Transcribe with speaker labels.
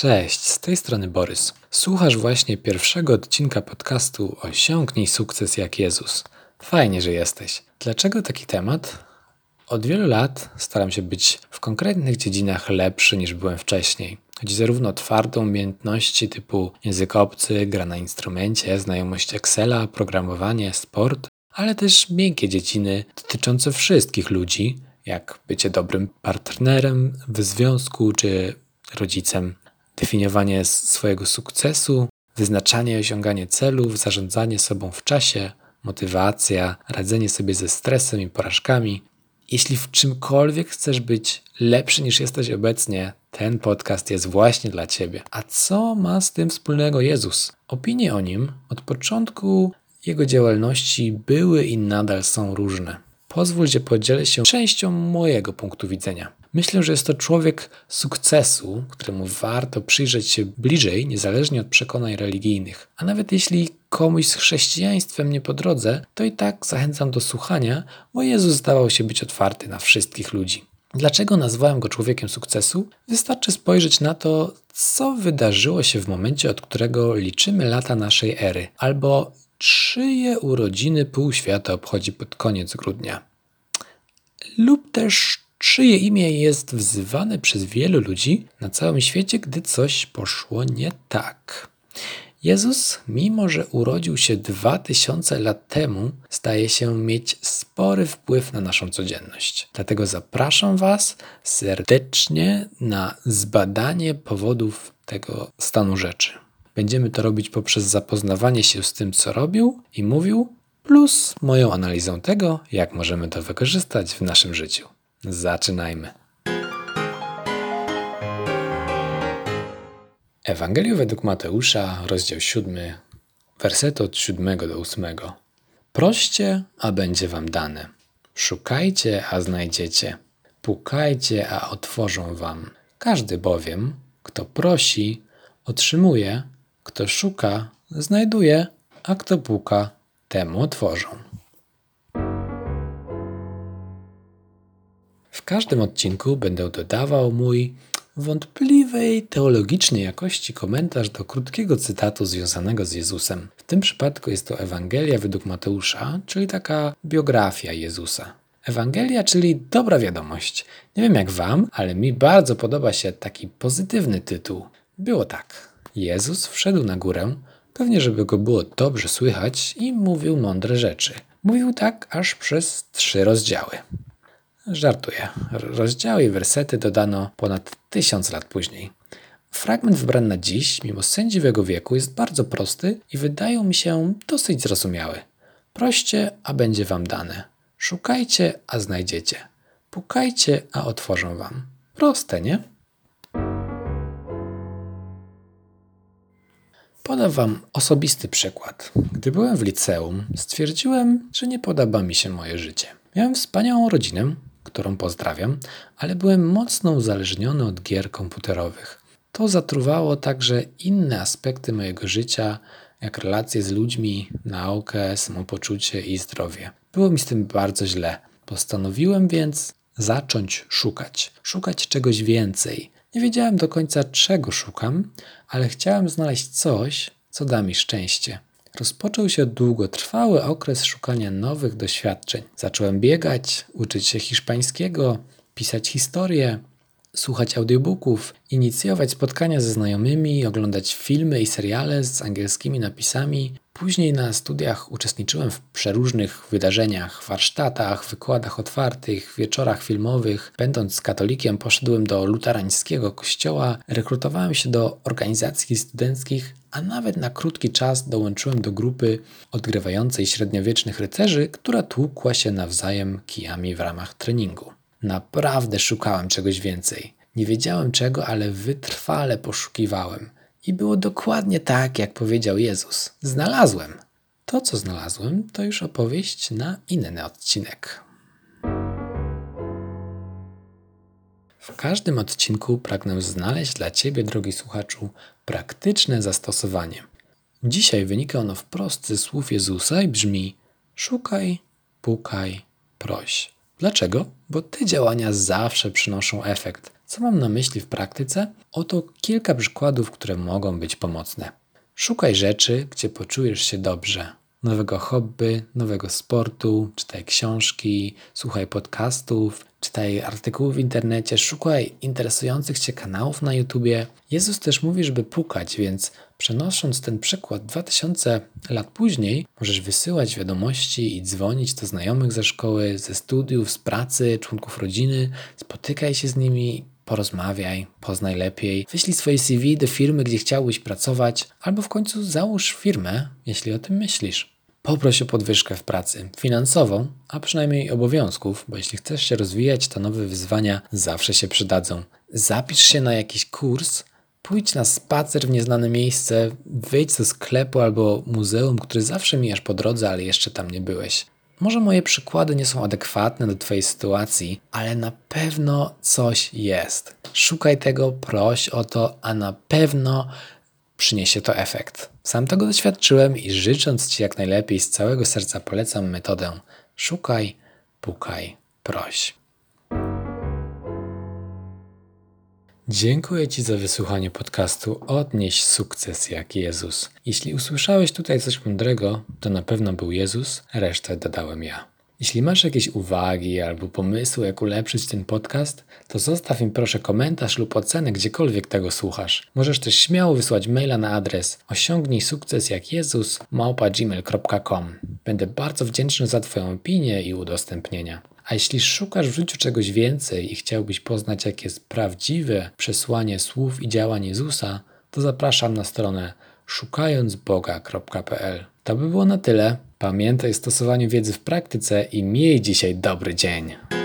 Speaker 1: Cześć, z tej strony Borys. Słuchasz właśnie pierwszego odcinka podcastu Osiągnij sukces jak Jezus. Fajnie, że jesteś. Dlaczego taki temat? Od wielu lat staram się być w konkretnych dziedzinach lepszy niż byłem wcześniej. Chodzi zarówno o twarde umiejętności typu język obcy, gra na instrumencie, znajomość Excela, programowanie, sport, ale też miękkie dziedziny dotyczące wszystkich ludzi, jak bycie dobrym partnerem w związku czy rodzicem, definiowanie swojego sukcesu, wyznaczanie i osiąganie celów, zarządzanie sobą w czasie, motywacja, radzenie sobie ze stresem i porażkami. Jeśli w czymkolwiek chcesz być lepszy niż jesteś obecnie, ten podcast jest właśnie dla Ciebie. A co ma z tym wspólnego Jezus? Opinie o nim od początku jego działalności były i nadal są różne. Pozwól, że podzielę się częścią mojego punktu widzenia. Myślę, że jest to człowiek sukcesu, któremu warto przyjrzeć się bliżej, niezależnie od przekonań religijnych. A nawet jeśli komuś z chrześcijaństwem nie po drodze, to i tak zachęcam do słuchania, bo Jezus zdawał się być otwarty na wszystkich ludzi. Dlaczego nazwałem go człowiekiem sukcesu? Wystarczy spojrzeć na to, co wydarzyło się w momencie, od którego liczymy lata naszej ery, albo czyje urodziny pół świata obchodzi pod koniec grudnia. Lub też czyje imię jest wzywane przez wielu ludzi na całym świecie, gdy coś poszło nie tak. Jezus, mimo że urodził się dwa tysiące lat temu, zdaje się mieć spory wpływ na naszą codzienność. Dlatego zapraszam Was serdecznie na zbadanie powodów tego stanu rzeczy. Będziemy to robić poprzez zapoznawanie się z tym, co robił i mówił, plus moją analizą tego, jak możemy to wykorzystać w naszym życiu. Zaczynajmy. Ewangelia według Mateusza, rozdział 7, wersety od 7 do 8. Proście, a będzie wam dane. Szukajcie, a znajdziecie. Pukajcie, a otworzą wam. Każdy bowiem, kto prosi, otrzymuje, kto szuka, znajduje, a kto puka, temu otworzą. Każdym odcinku będę dodawał mój wątpliwej teologicznej jakości komentarz do krótkiego cytatu związanego z Jezusem. W tym przypadku jest to Ewangelia według Mateusza, czyli taka biografia Jezusa. Ewangelia, czyli dobra wiadomość. Nie wiem jak wam, ale mi bardzo podoba się taki pozytywny tytuł. Było tak. Jezus wszedł na górę, pewnie żeby go było dobrze słychać i mówił mądre rzeczy. Mówił tak aż przez trzy rozdziały. Żartuję. Rozdziały i wersety dodano ponad tysiąc lat później. Fragment wybrany na dziś, mimo sędziwego wieku, jest bardzo prosty i wydaje mi się dosyć zrozumiały. Proście, a będzie wam dane. Szukajcie, a znajdziecie. Pukajcie, a otworzą wam. Proste, nie? Podam Wam osobisty przykład. Gdy byłem w liceum, stwierdziłem, że nie podoba mi się moje życie. Miałem wspaniałą rodzinę, którą pozdrawiam, ale byłem mocno uzależniony od gier komputerowych. To zatruwało także inne aspekty mojego życia, jak relacje z ludźmi, naukę, samopoczucie i zdrowie. Było mi z tym bardzo źle. Postanowiłem więc zacząć szukać, szukać czegoś więcej. Nie wiedziałem do końca czego szukam, ale chciałem znaleźć coś, co da mi szczęście rozpoczął się długotrwały okres szukania nowych doświadczeń. Zacząłem biegać, uczyć się hiszpańskiego, pisać historię, słuchać audiobooków, inicjować spotkania ze znajomymi, oglądać filmy i seriale z angielskimi napisami. Później na studiach uczestniczyłem w przeróżnych wydarzeniach, warsztatach, wykładach otwartych, wieczorach filmowych. Będąc katolikiem, poszedłem do luterańskiego kościoła, rekrutowałem się do organizacji studenckich, a nawet na krótki czas dołączyłem do grupy odgrywającej średniowiecznych rycerzy, która tłukła się nawzajem kijami w ramach treningu. Naprawdę szukałem czegoś więcej. Nie wiedziałem czego, ale wytrwale poszukiwałem. I było dokładnie tak, jak powiedział Jezus. Znalazłem. To, co znalazłem, to już opowieść na inny odcinek. W każdym odcinku pragnę znaleźć dla Ciebie, drogi słuchaczu, praktyczne zastosowanie. Dzisiaj wynika ono wprost ze słów Jezusa i brzmi: Szukaj, pukaj, proś. Dlaczego? Bo te działania zawsze przynoszą efekt. Co mam na myśli w praktyce? Oto kilka przykładów, które mogą być pomocne. Szukaj rzeczy, gdzie poczujesz się dobrze. Nowego hobby, nowego sportu, czytaj książki, słuchaj podcastów, czytaj artykułów w internecie, szukaj interesujących Cię kanałów na YouTubie. Jezus też mówi, żeby pukać, więc przenosząc ten przykład 2000 lat później, możesz wysyłać wiadomości i dzwonić do znajomych ze szkoły, ze studiów, z pracy, członków rodziny, spotykaj się z nimi, porozmawiaj, poznaj lepiej, wyślij swoje CV do firmy, gdzie chciałbyś pracować, albo w końcu załóż firmę, jeśli o tym myślisz. Poproś o podwyżkę w pracy, finansową, a przynajmniej obowiązków, bo jeśli chcesz się rozwijać, to nowe wyzwania zawsze się przydadzą. Zapisz się na jakiś kurs, pójdź na spacer w nieznane miejsce, wyjdź do sklepu albo muzeum, który zawsze mijasz po drodze, ale jeszcze tam nie byłeś. Może moje przykłady nie są adekwatne do Twojej sytuacji, ale na pewno coś jest. Szukaj tego, proś o to, a na pewno przyniesie to efekt. Sam tego doświadczyłem i życząc Ci jak najlepiej z całego serca polecam metodę szukaj, pukaj, proś. Dziękuję Ci za wysłuchanie podcastu Odnieś sukces jak Jezus. Jeśli usłyszałeś tutaj coś mądrego, to na pewno był Jezus, resztę dodałem ja. Jeśli masz jakieś uwagi albo pomysły, jak ulepszyć ten podcast, to zostaw im proszę komentarz lub ocenę gdziekolwiek tego słuchasz. Możesz też śmiało wysłać maila na adres osiągnij sukces jak Jezus małpa.gmail.com. Będę bardzo wdzięczny za Twoją opinię i udostępnienia. A jeśli szukasz w życiu czegoś więcej i chciałbyś poznać, jakie jest prawdziwe przesłanie słów i działań Jezusa, to zapraszam na stronę szukającboga.pl. To by było na tyle. Pamiętaj o stosowaniu wiedzy w praktyce i miej dzisiaj dobry dzień.